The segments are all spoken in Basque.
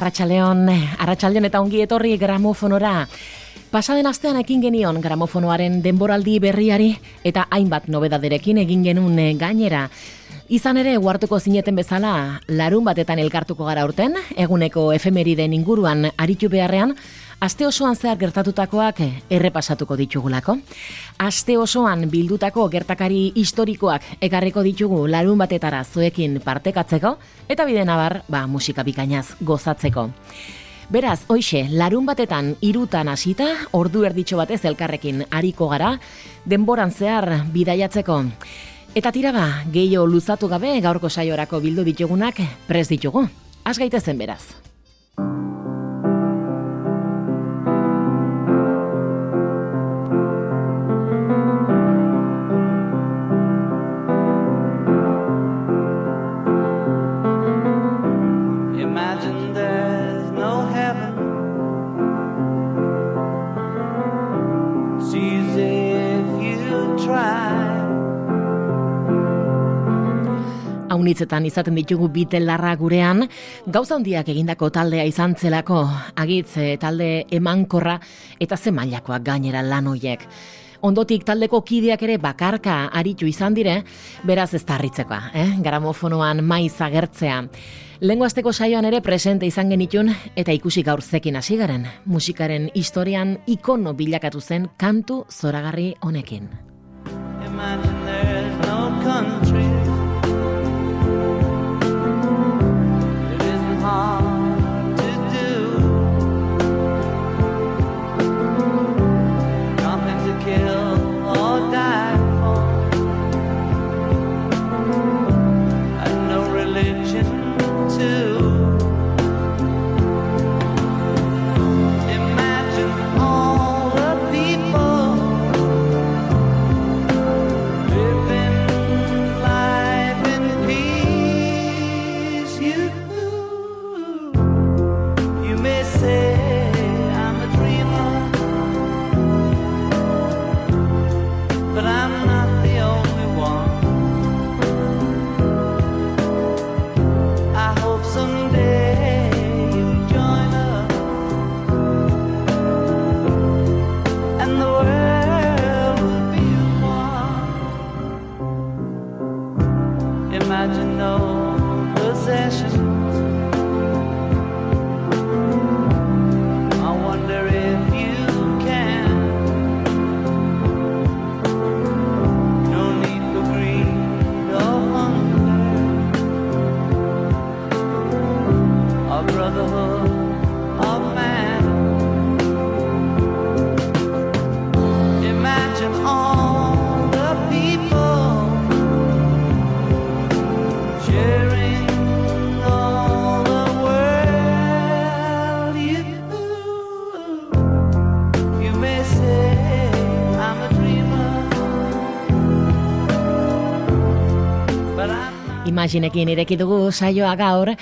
Arratxaleon, Arratxaldeon eta ongi etorri gramofonora. Pasaden astean ekin genion gramofonoaren denboraldi berriari eta hainbat nobedaderekin egin genuen eh, gainera. Izan ere, huartuko zineten bezala, larun batetan elkartuko gara urten, eguneko efemeriden inguruan aritu beharrean, aste osoan zehar gertatutakoak errepasatuko ditugulako. Aste osoan bildutako gertakari historikoak ekarriko ditugu larun batetara zoekin partekatzeko, eta bide nabar, ba, musika bikainaz gozatzeko. Beraz, hoxe, larun batetan irutan hasita, ordu erditxo batez elkarrekin ariko gara, denboran zehar bidaiatzeko. Eta tira ba, gehiago luzatu gabe gaurko saiorako bildu ditugunak prez ditugu. Az gaitezen beraz. Haunitzetan izaten ditugu bitelarra gurean, gauza handiak egindako taldea izan zelako, agitz eh, talde emankorra eta ze mailakoak gainera lan hoiek. Ondotik taldeko kideak ere bakarka aritu izan dire, beraz ez tarritzekoa, eh? gramofonoan maiz agertzea. Lengo azteko saioan ere presente izan genitun eta ikusi gaur zekin hasi garen, musikaren historian ikono bilakatu zen kantu zoragarri honekin. Imagine Imaginekin ireki dugu saioa gaur,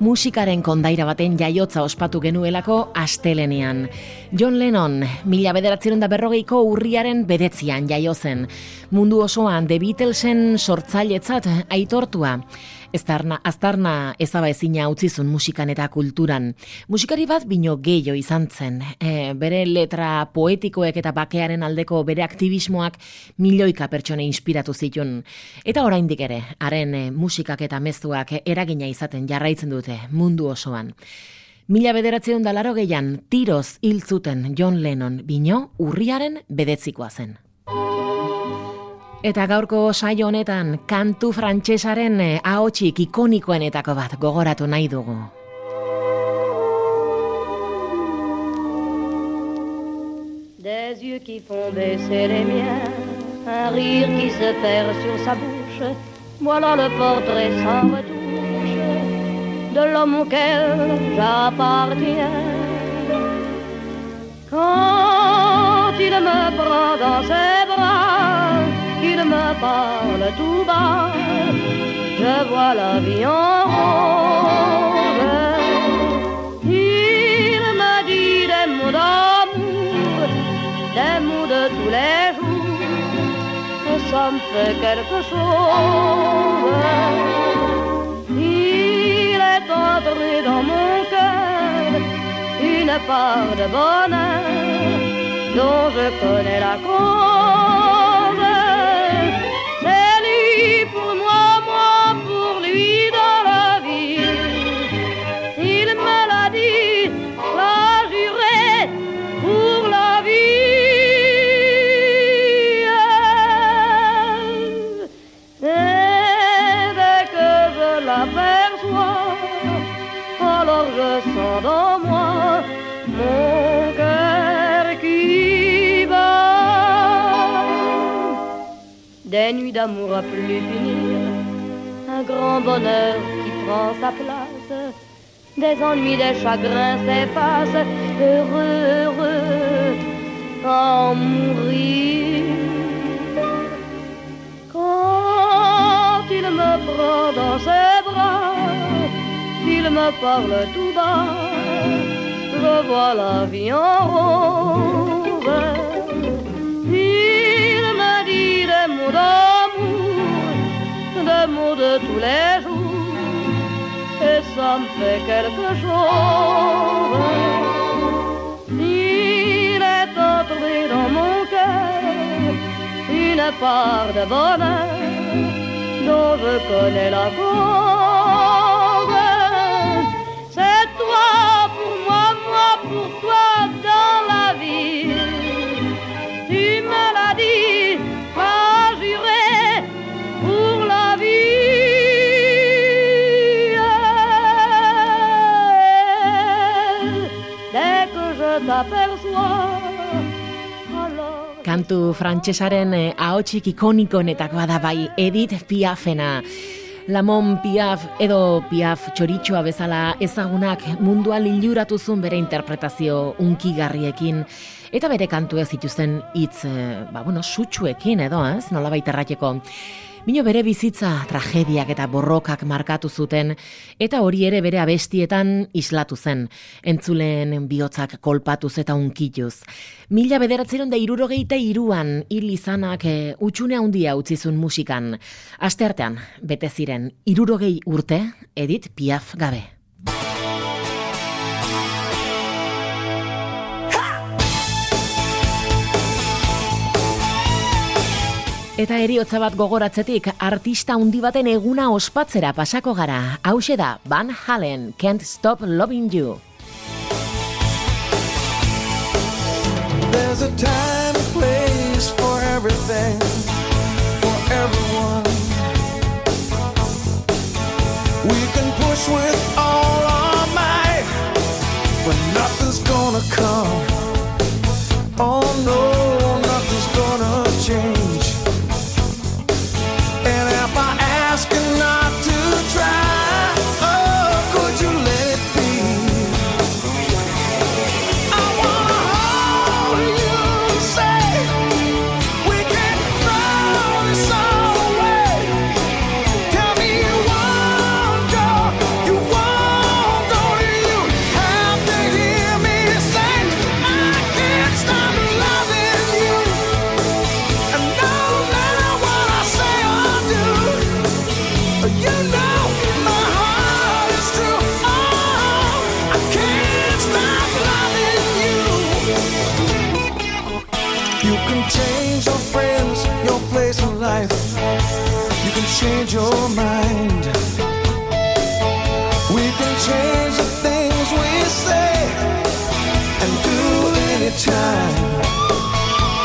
musikaren kondaira baten jaiotza ospatu genuelako astelenean. John Lennon, mila bederatzerun da berrogeiko urriaren bedetzian jaio zen. Mundu osoan The Beatlesen sortzailetzat aitortua. Aztarna, aztarna ezaba ezina utzizun musikan eta kulturan. Musikari bat bino gehiago izan zen. E, bere letra poetikoek eta bakearen aldeko bere aktivismoak milioika pertsone inspiratu zitun. Eta oraindik ere, haren e, musikak eta mezuak eragina izaten jarraitzen dute mundu osoan. Mila bederatzen da laro gehian, tiroz hil zuten John Lennon bino urriaren bedetzikoa zen. Eta gaurko saio honetan kantu frantsesaren eh, ahotsik ikonikoenetako bat gogoratu nahi dugu. Des yeux qui font baisser les miens, un rire qui se perd sur sa bouche, Voilà le portrait sans retouche de l'homme auquel j'appartiens. Quand il me prend dans ses bras, qu'il me parle tout bas, je vois la vie en rose. Il me dit des mots d'amour, des mots de tous les jours, que ça me fait quelque chose. Il est entré dans mon cœur une part de bonheur dont je connais la cause. Des nuits d'amour à plus finir, un grand bonheur qui prend sa place. Des ennuis, des chagrins s'effacent, heureux, heureux, en mourir. Quand il me prend dans ses bras, il me parle tout bas, je vois la vie en rose. Mots de tous les jours, et ça me fait quelque chose. Il est entré dans mon cœur une part de bonheur dont je connais la cause. Kantu frantsesaren eh, ahotsik ikonikonetakoa da bai Edith Piafena. Lamon Piaf edo Piaf txoritxoa bezala ezagunak mundua liluratu zuen bere interpretazio unkigarriekin eta bere kantu ez zituzten hitz, eh, ba, bueno, sutsuekin edo, ez, nola errateko. Mino bere bizitza tragediak eta borrokak markatu zuten, eta hori ere bere abestietan islatu zen, entzulen bihotzak kolpatuz eta unkituz. Mila bederatzeron da irurogeita iruan hil izanak e, utxune handia utzizun musikan. Aste artean, bete ziren irurogei urte, edit piaf gabe. Eta eriotza bat gogoratzetik, artista handi baten eguna ospatzera pasako gara. Hauxe da, Van Halen, Can't Stop Loving You. There's a time and place for everything, for everyone. We can push with all our might, but nothing's gonna come. Oh no,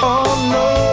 Oh no,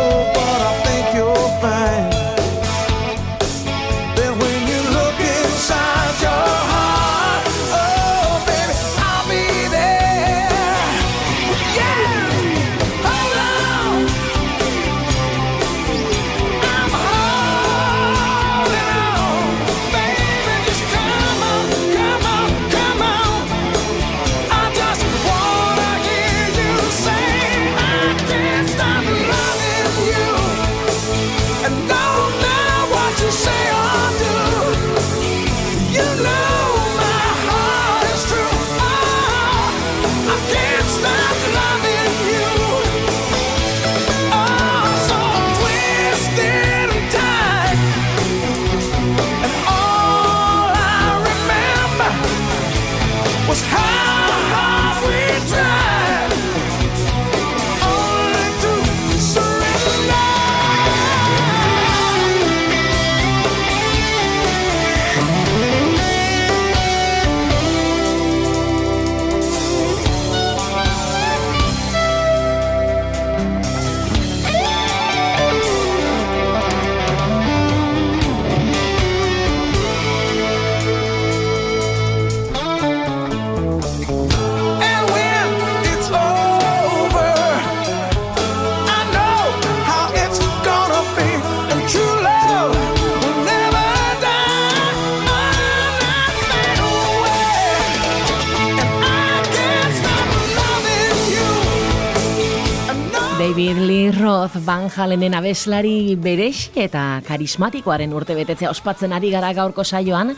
Roth Van Halenen abeslari beresi eta karismatikoaren urte betetzea ospatzen ari gara gaurko saioan,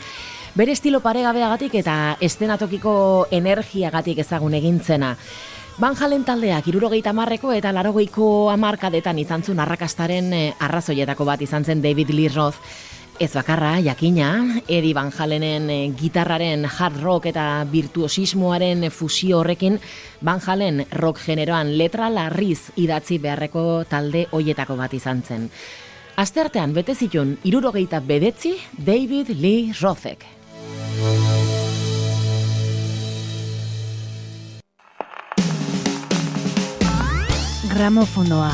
bere estilo paregabeagatik eta estenatokiko energiagatik ezagun egintzena. Van Halen taldeak irurogeita marreko eta larogeiko amarkadetan izan zuen arrakastaren eh, arrazoietako bat izan zen David Lee Roth. Ez bakarra, jakina, Eddie Van Halenen eh, gitarraren hard rock eta virtuosismoaren fusio horrekin Van Halen rock generoan letra larriz idatzi beharreko talde hoietako bat izan zen. Asteartean bete zitun irurogeita bedetzi David Lee Rothek. Gramofonoa.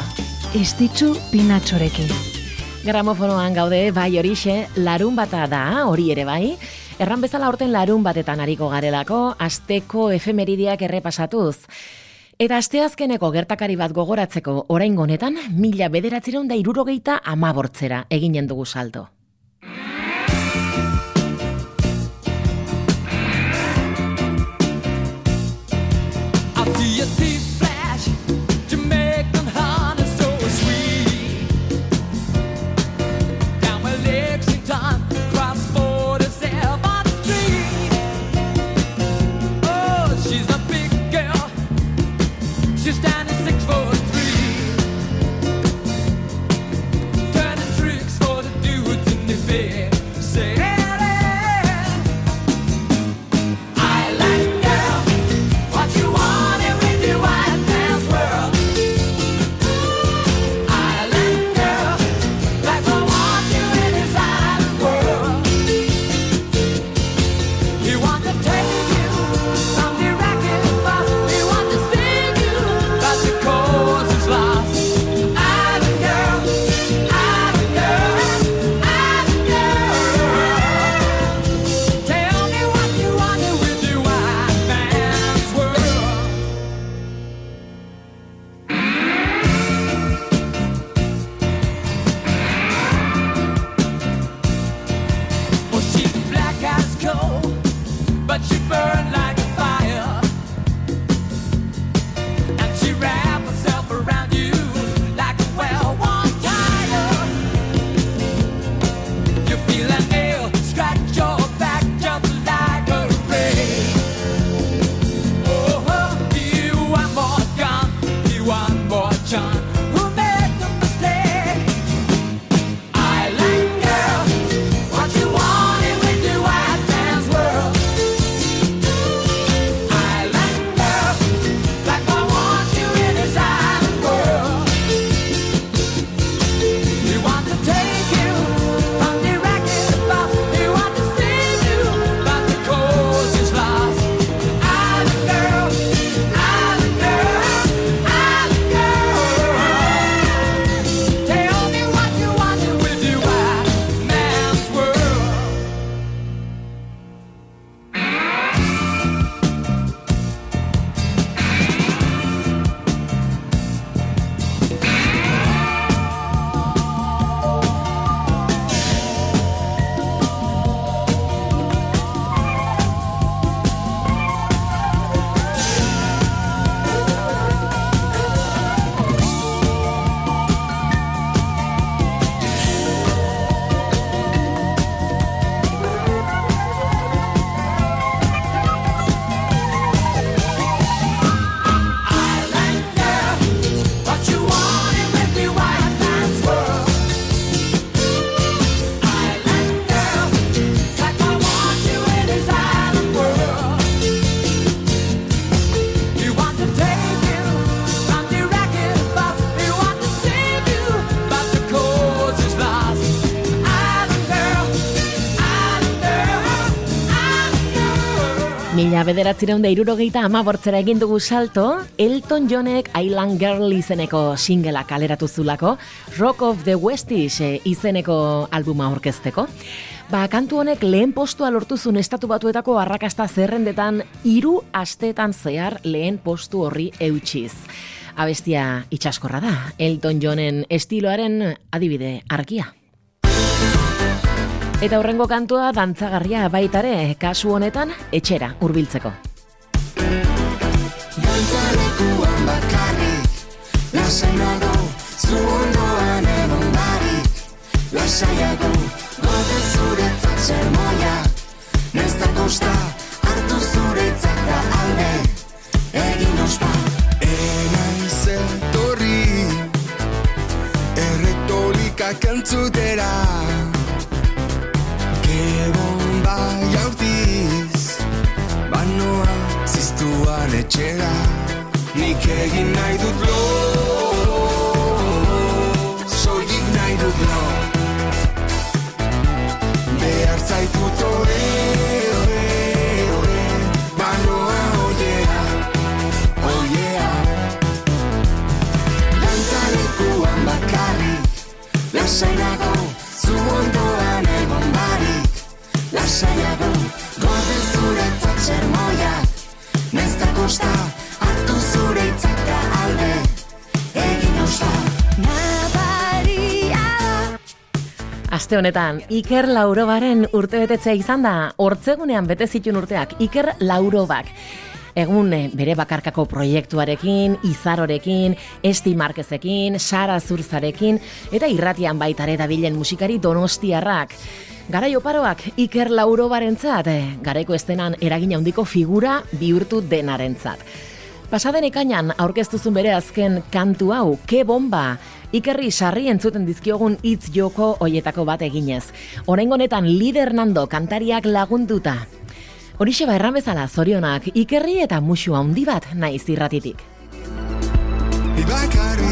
Istitzu pinatxorekin. Gramofonoan gaude, bai horixe, larun bata da, hori ere bai. Erran bezala horten larun batetan ariko garelako, asteko efemeridiak errepasatuz. Eta asteazkeneko gertakari bat gogoratzeko orain honetan, mila bederatzireun da irurogeita amabortzera eginen dugu salto. I Mila bederatzireun da irurogeita amabortzera egin dugu salto, Elton Johnek Island Girl izeneko singela kaleratu zulako, Rock of the Westies eh, izeneko albuma aurkezteko. Ba, kantu honek lehen postua lortuzun estatu batuetako arrakasta zerrendetan hiru astetan zehar lehen postu horri eutxiz. Abestia itxaskorra da, Elton Johnen estiloaren adibide argia. Eta horrengo kantua dantzagarria baitare, kasu honetan etxera hurbiltzeko. Dantzalekuan bakarrik Lasainago, zu ondoan egon barik. Lasaiago, gorde zuretzat sermoia Nez da kosta, hartu zuretzat da alde. Egin ospa. Enaiz etorri Erretolikak entzutera Kebomba jautiz Banoa ziztuan etxera Nik egin nahi dut lo Soilik nahi dut lo Behar zaitut ore, zuretzat sermoiak Nez da kosta, hartu zuretzat da alde Egin ospa Nabaria Aste honetan, Iker Laurobaren urtebetetzea izan da, hortzegunean bete zituen urteak, Iker Laurobak. Egun eh, bere bakarkako proiektuarekin, Izarorekin, Esti Markezekin, Sara Zurzarekin, eta irratian baitare dabilen musikari donostiarrak. Garai oparoak Iker Laurobarentzat, eh, garaiko estenan eragin handiko figura bihurtu denarentzat. Pasaden ekainan aurkeztuzun bere azken kantu hau, ke bomba, Ikerri sarri entzuten dizkiogun hitz joko hoietako bat eginez. Oraingo honetan lider nando kantariak lagunduta. Horixe ba erran bezala zorionak ikerri eta musu handi bat naiz irratitik. Ibakarri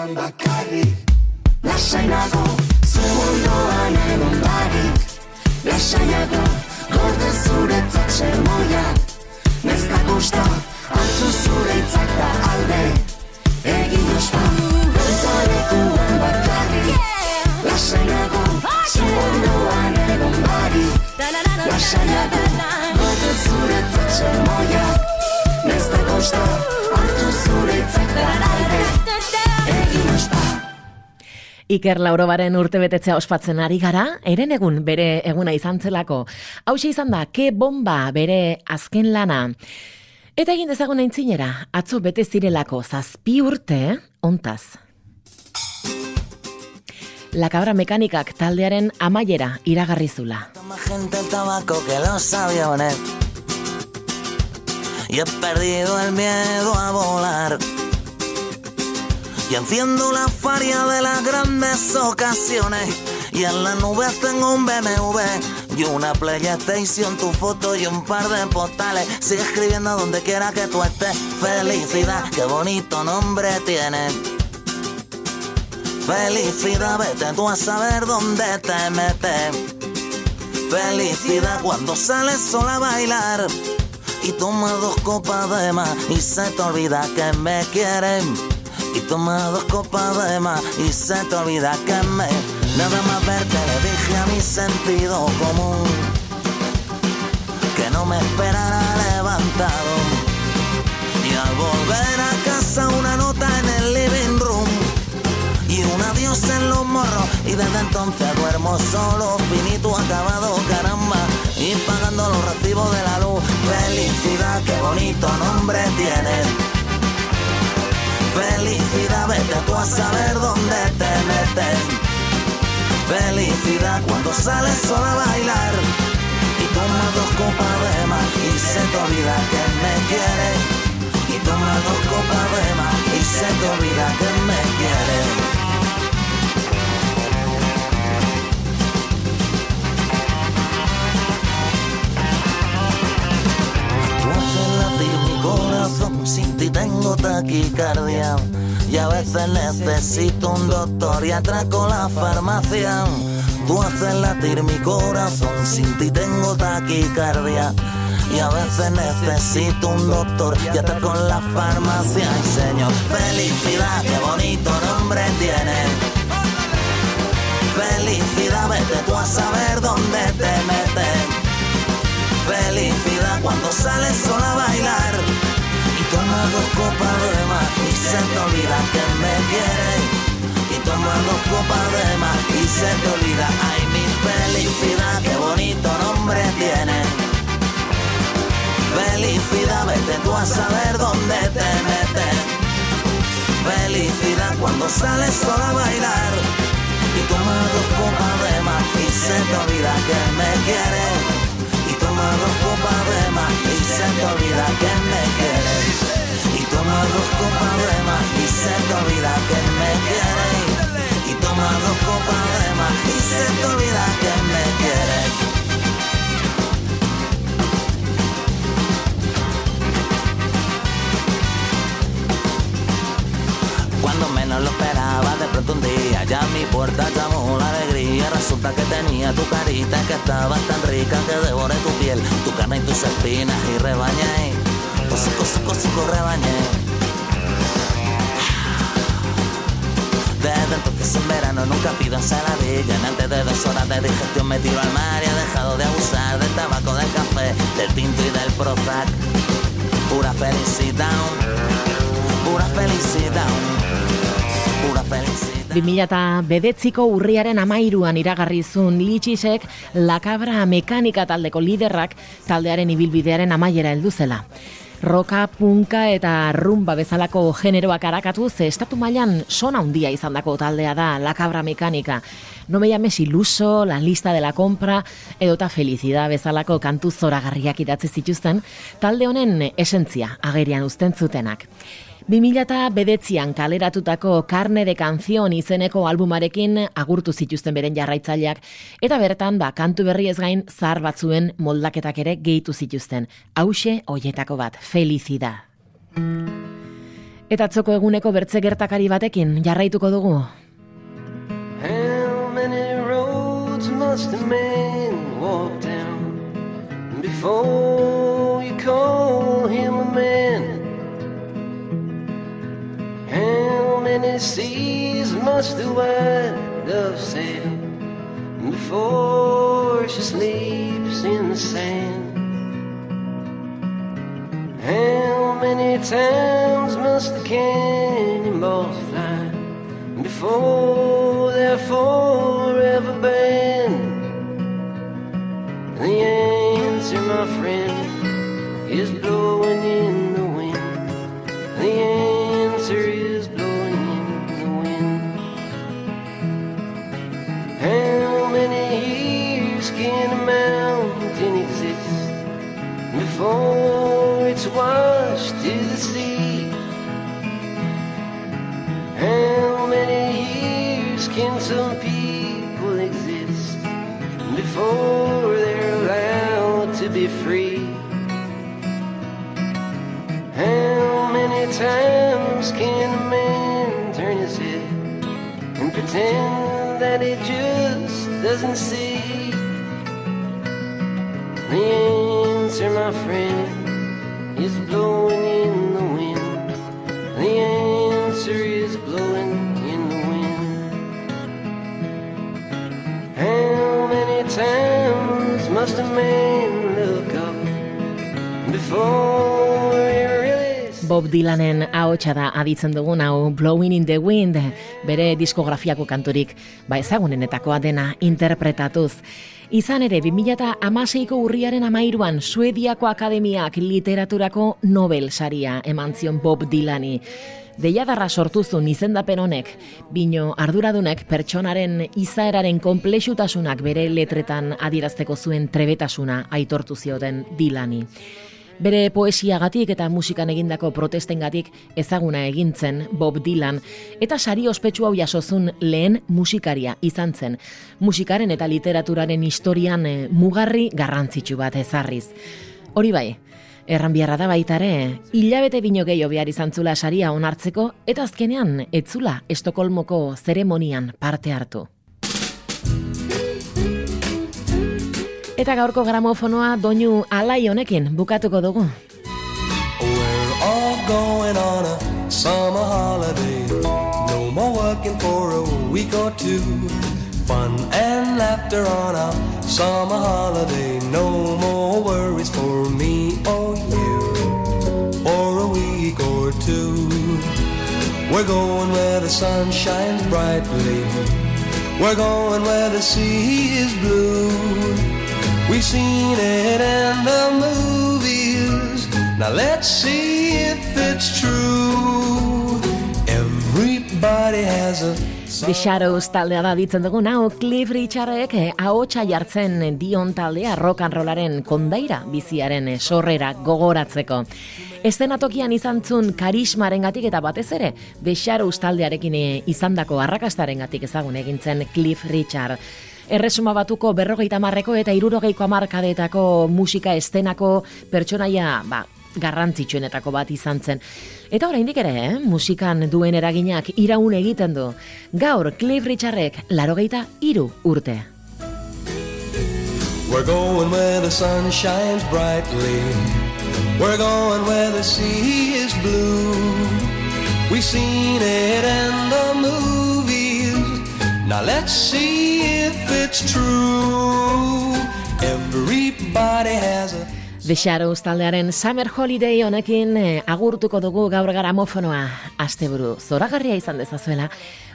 Dantzalekuan bakarrik Lasainago, zu ondoan egon barik. Lasaiago, gorde zuretzat sermoiak Nez da kosta, hartu zuretzat da alde. Egin ospa, dantzalekuan bakarrik Lasaiago, zu ondoan egon barik. Lasaiago, gorde zuretzat sermoiak Iker Laurobaren urtebetetzea ospatzen ari gara, eren egun bere eguna izan zelako. Hauxe izan da, ke bomba bere azken lana. Eta egin dezagun aintzinera, atzo bete zirelako zazpi urte, ontaz. La Cabra Mekanikak taldearen amaiera los aviones. Y he perdido el miedo a volar. Y enciendo la faria de las grandes ocasiones. Y en la nube tengo un BMW y una PlayStation, tu foto y un par de postales. Sigue escribiendo donde quiera que tú estés. Felicidad, qué bonito nombre tiene. Felicidad, vete tú a saber dónde te metes. Felicidad cuando sales sola a bailar y toma dos copas de más y se te olvida que me quieren. Y toma dos copas de más y se te olvida que me... Nada más verte le dije a mi sentido común que no me esperara levantado. Y al volver a casa una nota en el living room y un adiós en los morros y desde entonces duermo solo, finito, acabado, caramba y pagando los recibos de la luz. Felicidad, qué bonito nombre tiene. Felicidad, vete tú a saber dónde te metes. Felicidad cuando sales sola a bailar y tomas dos copas de más y se te olvida que me quieres. Y tomas dos copas de más y se te olvida que me quieres. Latir mi corazón, sin ti tengo taquicardia. Y a veces necesito un doctor y atraco la farmacia. Tú haces latir mi corazón, sin ti tengo taquicardia. Y a veces necesito un doctor y atraco la farmacia. Señor, felicidad, qué bonito nombre tiene. Felicidad, vete tú a saber dónde te cuando sales sola a bailar. Y tomas dos copas de más y se te olvida que me quieres y tomas dos copas de más y se te olvida. Ay mi felicidad qué bonito nombre tiene. Felicidad vete tú a saber dónde te metes felicidad cuando sales sola a bailar. Y tomas dos copas de más y se te olvida que me quieres y tomas dos copas de más y se te olvida que me quieres. Y tomas dos copas de más y se te olvida que me quieres. Y tomas dos copas de más y se te olvida que me quieres. Menos lo esperaba, de pronto un día ya mi puerta llamó la alegría. Resulta que tenía tu carita que estaba tan rica que devoré tu tu carne y tus espinas y rebañé. Cosico, sico, sico, rebañé. Desde entonces en verano nunca pido ensaladilla En Antes de dos horas de digestión me tiro al mar Y he dejado de abusar del tabaco, del café Del tinto y del Prozac Pura felicidad Pura felicidad Pura felicidad 2000 bedetziko urriaren amairuan iragarri zuen litxisek lakabra mekanika taldeko liderrak taldearen ibilbidearen amaiera heldu zela. Roka, punka eta rumba bezalako generoak arakatu ze estatu mailan sona handia izandako taldea da lakabra mekanika. No me llames iluso, la lista de la compra, edota felicidad bezalako kantu zoragarriak idatzi zituzten, talde honen esentzia agerian uzten zutenak. 2000 bedetzian kaleratutako Carne de Canción izeneko albumarekin agurtu zituzten beren jarraitzaileak, eta bertan ba, kantu berri ez gain zar batzuen moldaketak ere gehitu zituzten. Hauxe hoietako bat, felizida. Eta atzoko eguneko bertze gertakari batekin jarraituko dugu. How many roads must a man walk down before you call him a man? How many seas must the white dove sail before she sleeps in the sand? How many times must the cannonballs fly before they're forever banned? The answer, my friend, is blowing in be free? How many times can a man turn his head and pretend that he just doesn't see? The answer, my friend, is blowing in the wind. The answer is blowing in the wind. How many times must a man Bob Dylanen ahotsa da aditzen dugun hau Blowing in the Wind, bere diskografiako kanturik, ba ezagunenetakoa dena interpretatuz. Izan ere, 2006ko urriaren amairuan Suediako Akademiak literaturako Nobel saria eman zion Bob Dylani. Deiadarra sortu zuen izendapen honek, bino arduradunek pertsonaren izaeraren konplexutasunak bere letretan adierazteko zuen trebetasuna aitortu zioten Dylani. Bere poesiagatik eta musikan egindako protestengatik ezaguna egintzen Bob Dylan eta sari ospetsu hau jasozun lehen musikaria izan zen. Musikaren eta literaturaren historian eh, mugarri garrantzitsu bat ezarriz. Hori bai, erran biharra da baitare, hilabete bino gehiago behar izan zula saria onartzeko eta azkenean etzula Estokolmoko zeremonian parte hartu. Eta gaurko gramofonoa doinu alai honekin bukatuko dugu. We're all going on a summer holiday. No more working for a week or two. Fun and laughter on a summer holiday. No more worries for me or you for a week or two. We're going where the sun shines brightly. We're going where the sea is blue. We've seen it in the movies. Now let's see if it's true. Everybody has a The Shadows taldea da ditzen dugun hau Cliff Richardek eh, ahotsa jartzen dion taldea rock and rollaren kondaira biziaren eh, sorrera gogoratzeko. Estenatokian izan zun karismarengatik eta batez ere The Shadows taldearekin eh, izandako arrakastarengatik ezagun egintzen Cliff Richard. Erresuma batuko berrogeita marreko eta irurogeiko amarkadetako musika estenako pertsonaia ba, garrantzitsuenetako bat izan zen. Eta oraindik ere, eh? musikan duen eraginak iraun egiten du. Gaur Cliff Richardek larogeita iru urte. We're going where the sun shines brightly. We're going where the sea is blue. We've seen it in the movies. Now let's see if it's true. Everybody has a The Shadows taldearen Summer Holiday honekin eh, agurtuko dugu gaur gramofonoa. Asteburu zoragarria izan dezazuela.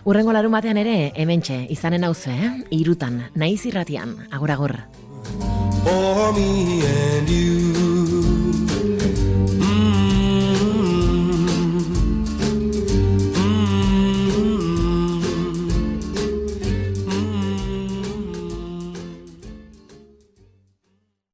Urrengo larun batean ere, hementxe, izanen hauzu, eh? Irutan, naiz irratian, agur agur. for me and you.